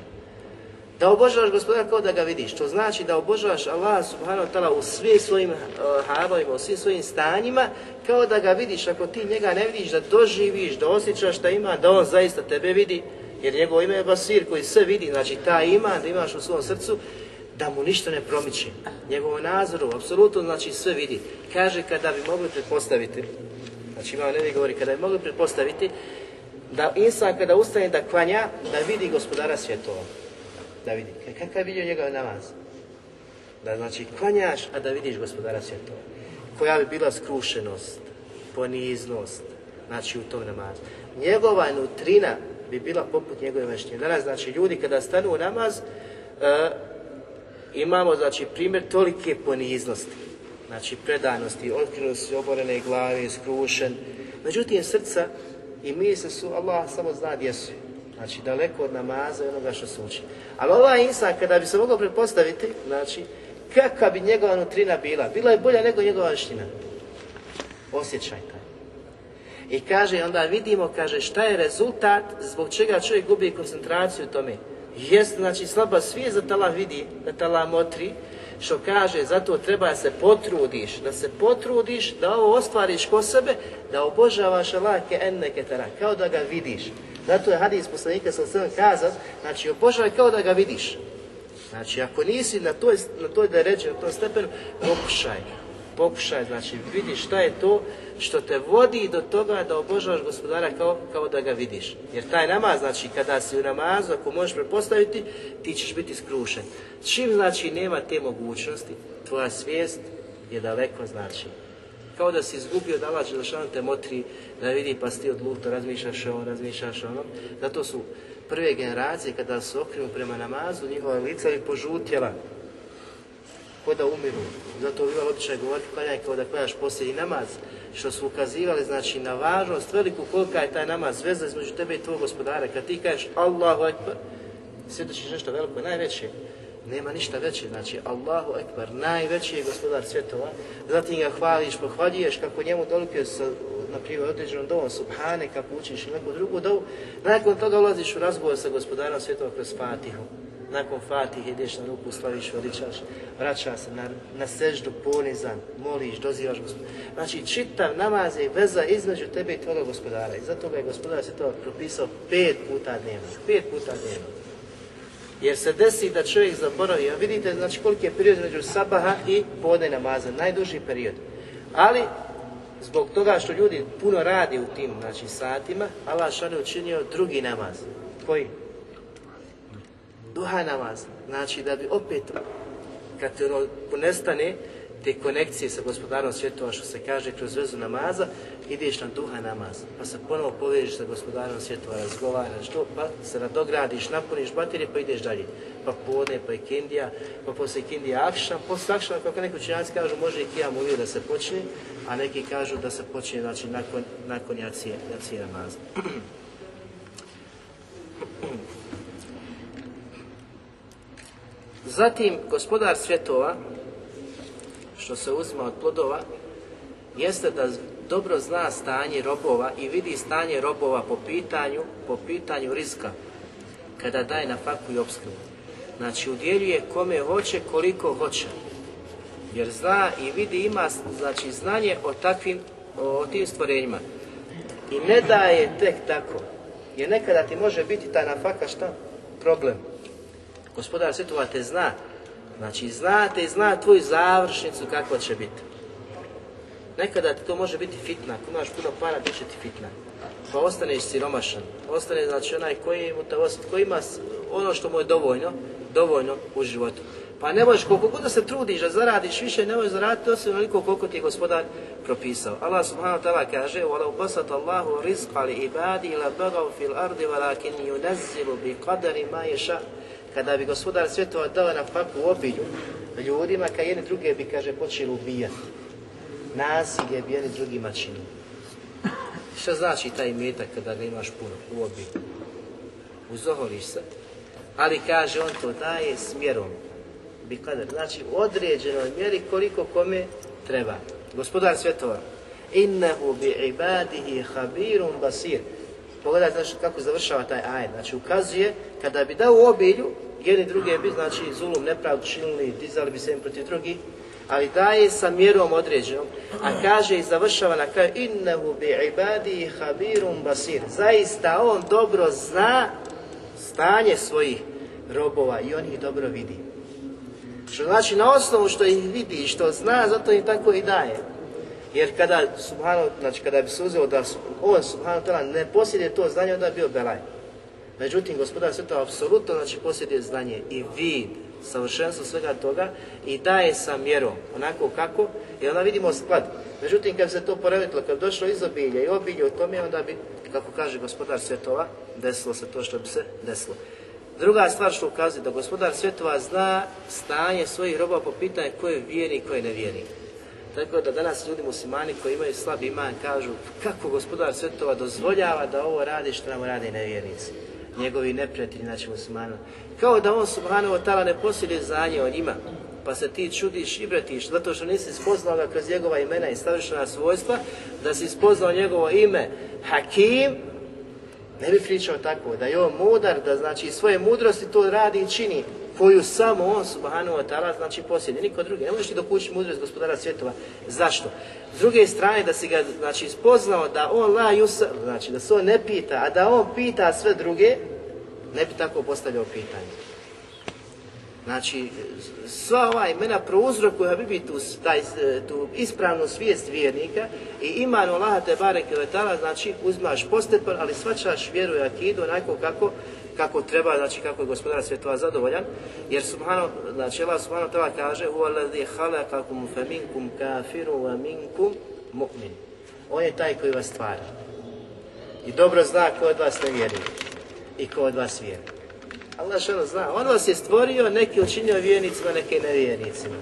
[SPEAKER 2] Da obožavaš gospodina kao da ga vidiš, to znači da obožavaš Allah subhanahu wa ta'ala u svim svojim uh, u svim svojim stanjima, kao da ga vidiš, ako ti njega ne vidiš, da doživiš, da osjećaš da ima, da on zaista tebe vidi, jer njegovo ime je Basir koji sve vidi, znači ta ima, da imaš u svom srcu, da mu ništa ne promiče. njegovo nazoru, apsolutno znači sve vidi. Kaže kada bi mogli pretpostaviti, znači imam ne govori, kada bi mogli pretpostaviti da insan kada ustane da kvanja da vidi gospodara svjetova. Da vidi. Kakav je vidio njegov namaz? Da znači kvanjaš, a da vidiš gospodara svjetova. Koja bi bila skrušenost, poniznost, znači u tom namazu. Njegova nutrina bi bila poput njegove veštine. Danas, znači, ljudi kada stanu u namaz, e, imamo, znači, primjer tolike poniznosti, znači, predanosti, su se oborene glave, skrušen. Međutim, srca i misle su, Allah samo zna gdje su. Znači, daleko od namaza i onoga što se uči. Ali ova insan, kada bi se mogao pretpostaviti, znači, kakva bi njegova nutrina bila, bila je bolja nego njegova vještina, Osjećaj i kaže, onda vidimo, kaže, šta je rezultat zbog čega čovjek gubi koncentraciju u tome. Jest, znači, slaba svijest da tala vidi, da tala motri, što kaže, zato treba se potrudiš, da se potrudiš, da ovo ostvariš ko sebe, da obožavaš alake enne kao da ga vidiš. Zato je hadis poslanika sa sve kazat, znači obožavaj kao da ga vidiš. Znači, ako nisi na toj, na toj deređi, na tom stepenu, pokušaj, pokušaj, znači vidi šta je to što te vodi do toga da obožavaš gospodara kao, kao da ga vidiš. Jer taj namaz, znači kada si u namazu, ako možeš prepostaviti, ti ćeš biti skrušen. Čim znači nema te mogućnosti, tvoja svijest je daleko znači kao da si izgubio da lađe te motri, da vidi pa si ti odluto, razmišljaš ovo, razmišljaš ono. Zato su prve generacije kada su okrenu prema namazu, njihova lica bi požutjela, ko da umiru. Zato bi običaj govoriti klanjaj kao da klanjaš posljednji namaz, što su ukazivali znači na važnost veliku kolika je taj namaz veza između tebe i tvog gospodara. Kad ti kažeš Allahu Akbar, svjedočiš nešto veliko, najveće. Nema ništa veće, znači Allahu Akbar, najveći je gospodar svjetova. Zatim ga hvališ, pohvaljuješ kako njemu dolike sa, na primjer, određenom dovom, subhane, kako učiš i neku drugu dovu. Nakon toga ulaziš u razgovor sa gospodarom svjetova kroz Fatihu nakon Fatihe ideš na ruku, slaviš, veličaš, vraća se na, na seždu ponizan, moliš, dozivaš gospodara. Znači, čitav namaz je veza između tebe i tvojeg gospodara. I zato ga je gospodar se to propisao pet puta dnevno. Pet puta dnevno. Jer se desi da čovjek zaboravi. A vidite, znači, koliki je period između sabaha i podne namaza. Najduži period. Ali, zbog toga što ljudi puno radi u tim znači, satima, Allah što je učinio drugi namaz. Koji? duha namaz, znači da bi opet, kad te ono ponestane, te konekcije sa gospodarom svjetova, što se kaže kroz vezu namaza, ideš na duha namaz, pa se ponovo povežiš sa gospodarom svjetova, razgovaraš to, pa se nadogradiš, napuniš baterije, pa ideš dalje. Pa podne, pa ikindija, pa poslije ikindija akšan, pa posle akšan, kako neki učinjaci kažu, može i kijam uvijek da se počne, a neki kažu da se počne, znači, nakon, nakon jacije, jacije namaza. Zatim, gospodar svjetova, što se uzima od plodova, jeste da dobro zna stanje robova i vidi stanje robova po pitanju, po pitanju rizika kada daje na faku i obskrbu. Znači, udjeljuje kome hoće, koliko hoće. Jer zna i vidi, ima znači, znanje o takvim, o tim stvorenjima. I ne daje tek tako. Jer nekada ti može biti ta nafaka šta? Problem Gospodar svjetova te zna. Znači, znate i zna tvoju završnicu kakva će biti. Nekada to može biti fitna, ako imaš puno para, bit će ti fitna. Pa ostaneš siromašan. Ostane znači onaj koji, ima ono što mu je dovoljno, dovoljno u životu. Pa ne možeš koliko god se trudiš da zaradiš više, ne možeš zaraditi osim onoliko koliko ti je gospodar propisao. Allah subhanahu ta'ala kaže وَلَوْ بَسَتَ اللَّهُ رِزْقَ لِعِبَادِ لَبَغَوْ فِي الْأَرْضِ وَلَكِنْ يُنَزِّلُ بِقَدَرِ مَا kada bi gospodar svjetova dao na faku obilju ljudima, kad jedni druge bi, kaže, počeli ubijati. Nasilje bi jedni drugima činili. Što znači taj metak kada nemaš puno u obilju? Uzoholiš se. Ali kaže, on to daje smjerom. mjerom Znači, u određenoj mjeri koliko kome treba. Gospodar svjetova. Innehu bi ibadihi habirun basir. Pogledajte kako završava taj aj, Znači ukazuje kada bi dao obilju jedni druge bi, znači, zulum, nepravdu činili, dizali bi se jedni protiv drugih, ali daje sa mjerom određenom, a kaže i završava na kraju innehu bi ibadi habirum basir. Zaista on dobro zna stanje svojih robova i on ih dobro vidi. Što znači na osnovu što ih vidi, i što zna, zato im tako i daje. Jer kada, znači kada bi se uzeo da on ne posjeduje to znanje, onda bi bio belaj. Međutim, gospodar Svetova apsolutno znači, posjeduje znanje i vid, savršenstvo svega toga i daje sa mjerom, onako kako, i onda vidimo sklad. Međutim, kad se to poredilo, kad došlo izobilje i obilje u tome, onda bi, kako kaže gospodar svjetova, desilo se to što bi se desilo. Druga stvar što ukazuje da gospodar svjetova zna stanje svojih roba po pitanju koje vjeri i koje ne vjeri. Tako da danas ljudi muslimani koji imaju slab iman kažu kako gospodar svjetova dozvoljava da ovo radi što nam radi nevjernici njegovi neprijatelji, znači muslimana. Kao da on subhanahu tala, ne posjeduje znanje o njima, pa se ti čudiš i bratiš, zato što nisi spoznao ga kroz njegova imena i savršena svojstva, da si spoznao njegovo ime Hakim, ne bi pričao tako, da je on mudar, da znači svoje mudrosti to radi i čini, koju samo on subhanahu wa ta'ala znači posjedi, niko drugi. Ne možeš ti dokući mudrost gospodara svjetova. Zašto? S druge strane da si ga znači spoznao da on la yusa, znači da se on ne pita, a da on pita sve druge, ne bi tako postavljao pitanje. Znači, sva ova imena prouzrokuje bi tu, taj, tu ispravnu svijest vjernika i iman Allaha te bareke znači uzmaš postepan, ali svačaš vjeru i akidu onako kako kako treba, znači kako je gospodar svjetova zadovoljan, jer subhano, znači Allah tava kaže وَلَذِي خَلَقَكُمْ فَمِنْكُمْ كَافِرُ وَمِنْكُمْ On je taj koji vas stvara. I dobro zna ko od vas ne vjeri i ko od vas vjeruje. Allah što zna, on vas je stvorio, neki učinio vjernicima, neke nevjernicima.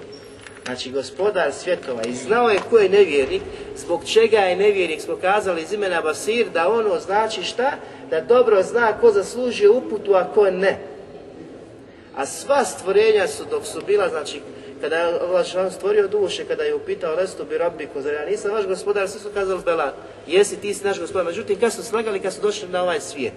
[SPEAKER 2] Znači gospodar svjetova i znao je ko je nevjernik Zbog čega je nevjernik, smo kazali iz imena Basir, da ono znači šta? Da dobro zna ko zaslužuje uputu, a ko ne. A sva stvorenja su, dok su bila, znači, kada je Allah stvorio duše, kada je upitao Lestu bi rabbi ja nisam vaš gospodar, svi su kazali Bela, jesi ti si naš gospodar. Međutim, kad su slagali, kad su došli na ovaj svijet,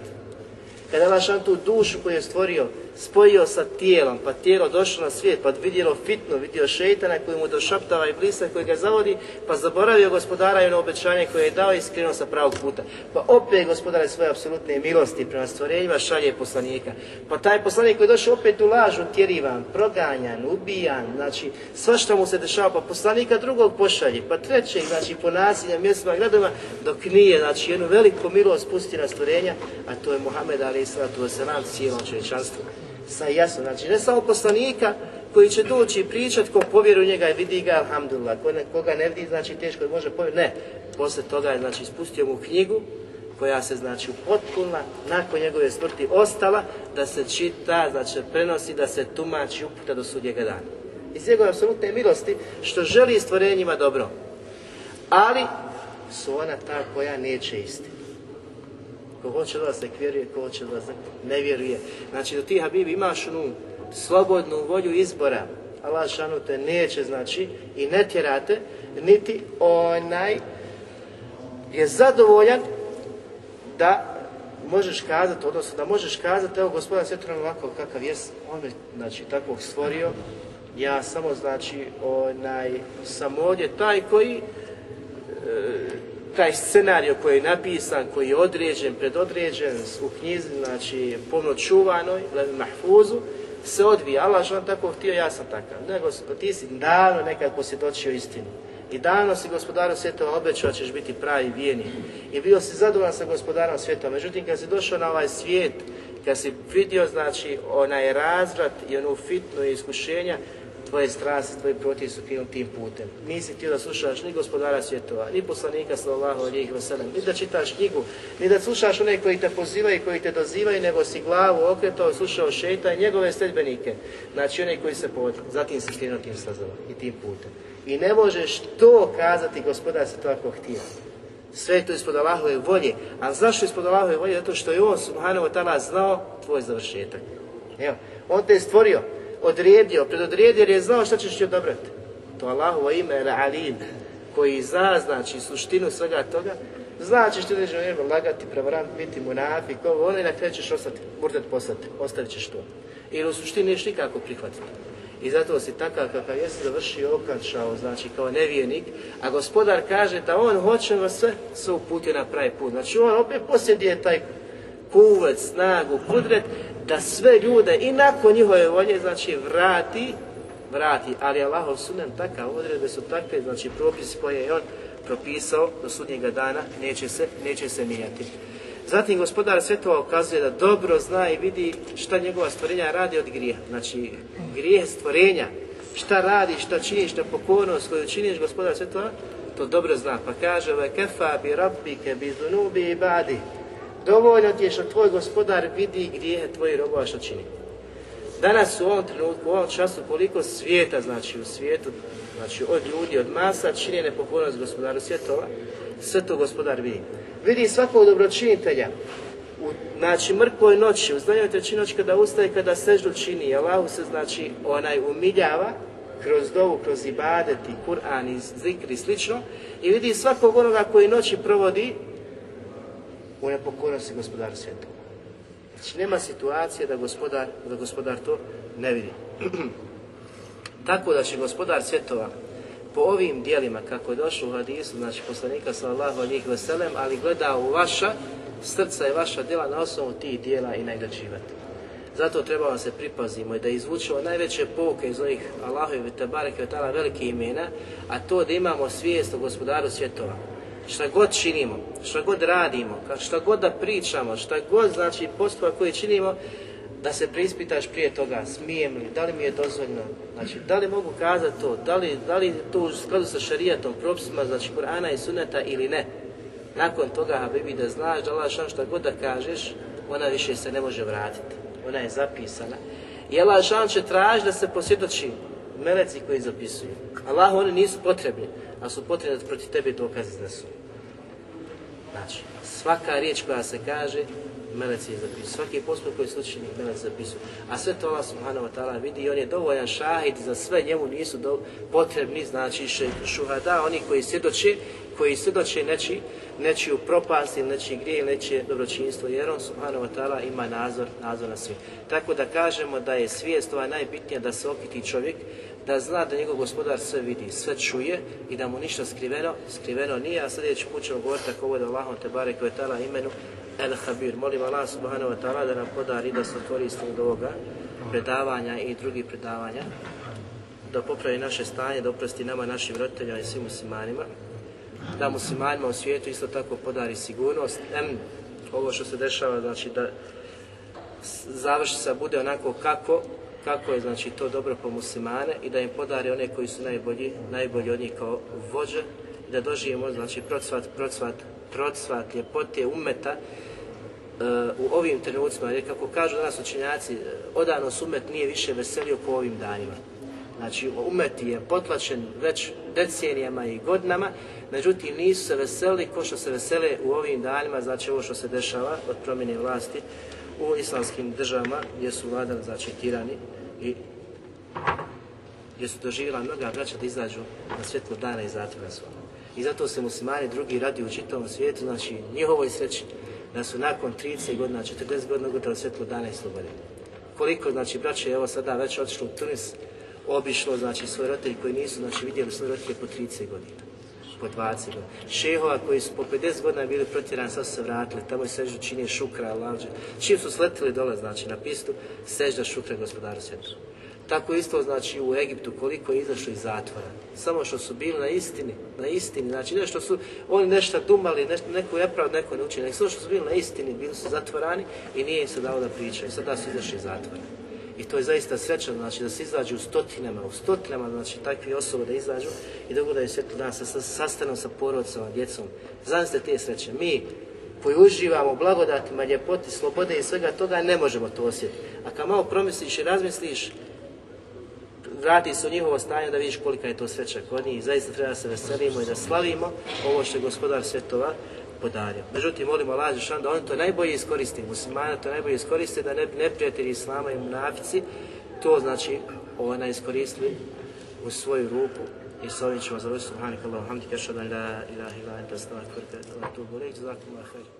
[SPEAKER 2] kada je Allah tu dušu koju je stvorio, spojio sa tijelom, pa tijelo došlo na svijet, pa vidjelo fitno, vidio šeitana koji mu došaptava i blisa koji ga zavodi, pa zaboravio gospodara i ono obećanje koje je dao i skrenuo sa pravog puta. Pa opet gospodare svoje apsolutne milosti prema stvorenjima šalje poslanika. Pa taj poslanik koji je došao opet u lažu, tjerivan, proganjan, ubijan, znači što mu se dešava, pa poslanika drugog pošalje, pa trećeg, znači po nasilja, mjestima, gradovima, dok nije, znači jednu veliku milost pusti na stvorenja, a to je Muhammed Ali Islatu Veselam cijelom čovječanstvu sa jasno, znači ne samo poslanika koji će doći i pričat ko povjeruje njega i vidi ga, alhamdulillah, ko ne, koga ne vidi, znači teško je može povjeriti, ne, Posle toga je znači spustio mu knjigu koja se znači upotpunila, nakon njegove smrti ostala, da se čita, znači prenosi, da se tumači uputa do sudnjega dana. Iz njegove apsolutne milosti, što želi stvorenjima dobro, ali su ona ta koja neće isti. Ko hoće da se vjeruje, ko hoće da se ne vjeruje. Znači da ti Habib imaš onu slobodnu volju izbora. Allah šanu te neće znači i ne tjerate, niti onaj je zadovoljan da možeš kazati, odnosno da možeš kazati, evo gospodin svjetlan ovako kakav jes on me znači takvog stvorio, ja samo znači onaj sam ovdje taj koji e, taj scenarij koji je napisan, koji je određen, predodređen u knjizi, znači pomno čuvanoj, mahfuzu, se odvija. Allah što tako htio, ja sam takav. Nego ti si davno nekako svjedočio istinu. I davno si gospodaru svjetova obećao ćeš biti pravi vijeni. I bio si zadovoljan sa gospodarom svjetova. Međutim, kad si došao na ovaj svijet, kad si vidio znači onaj razvrat i onu fitnu iskušenja, tvoje strasti, tvoji protiv su krenuli tim putem. Nisi htio da slušaš ni gospodara svjetova, ni poslanika sallallahu alihi wasallam, ni da čitaš knjigu, ni da slušaš one koji te pozivaju i koji te dozivaju, nego si glavu okretao, slušao šeta i njegove sledbenike. Znači one koji se povodili. Zatim si tim stazama i tim putem. I ne možeš to kazati gospodar se tako htio. Sve je to ispod Allahove volje. A zašto ispod Allahove volje? Zato što je on, subhanahu wa ta'ala, znao tvoj završetak. Evo, on te je stvorio, odredio, predodredio jer je znao šta ćeš ti odabrati. To Allahovo ime je Alim, koji zna znači suštinu svega toga, znači ti određeno vrijeme lagati, prevarant, biti munafik, ovo, ono i na kraju ćeš ostati, burdet postati, ostavit ćeš to. Ili u suštini još nikako prihvatiti. I zato si takav kakav jesi završio okančao, znači kao nevijenik, a gospodar kaže da on hoće vas sve, sve uputio na pravi put. Znači on opet posjedije taj kuvec, snagu, kudret, da sve ljude i nakon njihove volje, znači vrati, vrati, ali Allahov sunen takav, odredbe su takve, znači propis koje je on propisao do sudnjega dana, neće se, neće se mijenjati. Zatim gospodar Svetova ukazuje da dobro zna i vidi šta njegova stvorenja radi od grijeha. Znači, grije stvorenja, šta radi, šta činiš, šta pokornost koju činiš, gospodar Svetova to dobro zna. Pa kaže, kefa bi rabbike bi zunubi i badi. Dovoljno ti je što tvoj gospodar vidi je tvoji robova što čini. Danas u ovom trenutku, u ovom času, koliko svijeta, znači u svijetu, znači od ljudi, od masa, čini nepokornost gospodaru svjetova, sve to gospodar vidi. Vidi svakog dobročinitelja, u, znači mrkoj noći, u znanjoj treći kada ustaje, kada sežu čini, Allahu se znači onaj umiljava, kroz dovu, kroz ibadet i Kur'an i zikri i slično, i vidi svakog onoga koji noći provodi u se gospodar svjetova. Znači, nema situacije da gospodar, da gospodar to ne vidi. Tako da će gospodar svjetova po ovim dijelima, kako je došlo u hadisu, znači poslanika sallallahu njih veselem, ali gleda u vaša srca i vaša djela na osnovu tih dijela i nagrađivati. Zato treba vam se pripazimo i da izvučemo najveće pouke iz ovih Allahovi i Tabareke i velike imena, a to da imamo svijest o gospodaru svjetova šta god činimo, šta god radimo, šta god da pričamo, šta god znači postupak koji činimo, da se preispitaš prije toga, smijem li, da li mi je dozvoljno, znači da li mogu kazati to, da li, da li to u skladu sa šarijatom, propisima, znači Kur'ana i Suneta ili ne. Nakon toga, bi da znaš da Allah šta god da kažeš, ona više se ne može vratiti. Ona je zapisana. I Allah će tražiti da se posvjedoči meleci koji zapisuju. Allah, oni nisu potrebni, ali su potrebni da protiv tebe dokaze su. Znači, svaka riječ koja se kaže, melec je zapisao. Svaki postup koji se Melec melec zapisao. A sve to Allah subhanahu wa ta'ala vidi i on je dovoljan šahid za sve, njemu nisu do, potrebni, znači šuhada, oni koji svjedoče, koji svjedoče neči, nečiju propast ili nečiji grije ili nečije dobročinstvo, jer on subhanahu wa ta'ala ima nazor, nazor na svim. Tako da kažemo da je svijest ova najbitnija da se okiti čovjek, da zna da njegov gospodar sve vidi, sve čuje i da mu ništa skriveno, skriveno nije, a sljedeći put ćemo govoriti tako bude Allahom te bare kvetala imenu El Habir. Molim Allah subhanahu wa ta'ala da nam podari da se koristi od ovoga predavanja i drugih predavanja, da popravi naše stanje, da oprosti nama, našim roditeljima i svim muslimanima, da muslimanima u svijetu isto tako podari sigurnost, em, ovo što se dešava, znači da završica bude onako kako kako je znači to dobro po muslimane i da im podari one koji su najbolji, najbolji od njih kao vođe da doživimo znači procvat, procvat, procvat ljepote umeta eh, u ovim trenucima, jer kako kažu danas učenjaci, eh, odano umet nije više veselio po ovim danima. Znači, umet je potlačen već decenijama i godinama, međutim nisu se veseli ko što se vesele u ovim danima, znači ovo što se dešava od promjene vlasti u islamskim državama gdje su vlada, znači tirani i jer su doživjela mnoga braća da izađu na svjetlo dana i zatvora svoga. I zato se muslimani drugi radi u čitavom svijetu, znači njihovoj sreći, da su nakon 30 godina, 40 godina gotovo svjetlo dana i slobode. Koliko, znači, braće, evo sada već otišlo u Tunis, obišlo, znači, svoje roditelji koji nisu, znači, vidjeli svoje roditelje po 30 godina po 20 godina. Šehova koji su po 50 godina bili protjerani, sad su se vratili, tamo je sežu čini šukra, lađe. Čim su sletili dole, znači, na pistu, sežda šukra gospodaru Tako isto znači u Egiptu koliko je izašlo iz zatvora. Samo što su bili na istini, na istini, znači ne što su oni nešto dumali, nešto, je nepravdu, neko ne učinio, samo što su bili na istini, bili su zatvorani i nije im se dao da pričaju. Sada su izašli iz zatvora. I to je zaista sreća, znači da se izađu u stotinama, u stotinama, znači takvi osobe da izađu i da dogodaju svjetlo dan sa sastanom sa porodcama, djecom. Zamislite te sreće. Mi koji uživamo blagodatima, ljepoti, slobode i svega toga, ne možemo to osjetiti. A kad malo promisliš i razmisliš, vrati se u njihovo stanje da vidiš kolika je to sreća kod njih. Zaista treba da se veselimo i da slavimo ovo što je gospodar svjetova podario. Međutim, molimo Allah da on to najbolje iskoristi, muslimana to najbolje iskoristi, da ne, neprijatelji Islama i munafici to znači ona iskoristili u svoju ruku i s ovim ćemo završiti. Subhanak Allah, hamdika, la ilaha, ilaha, ilaha,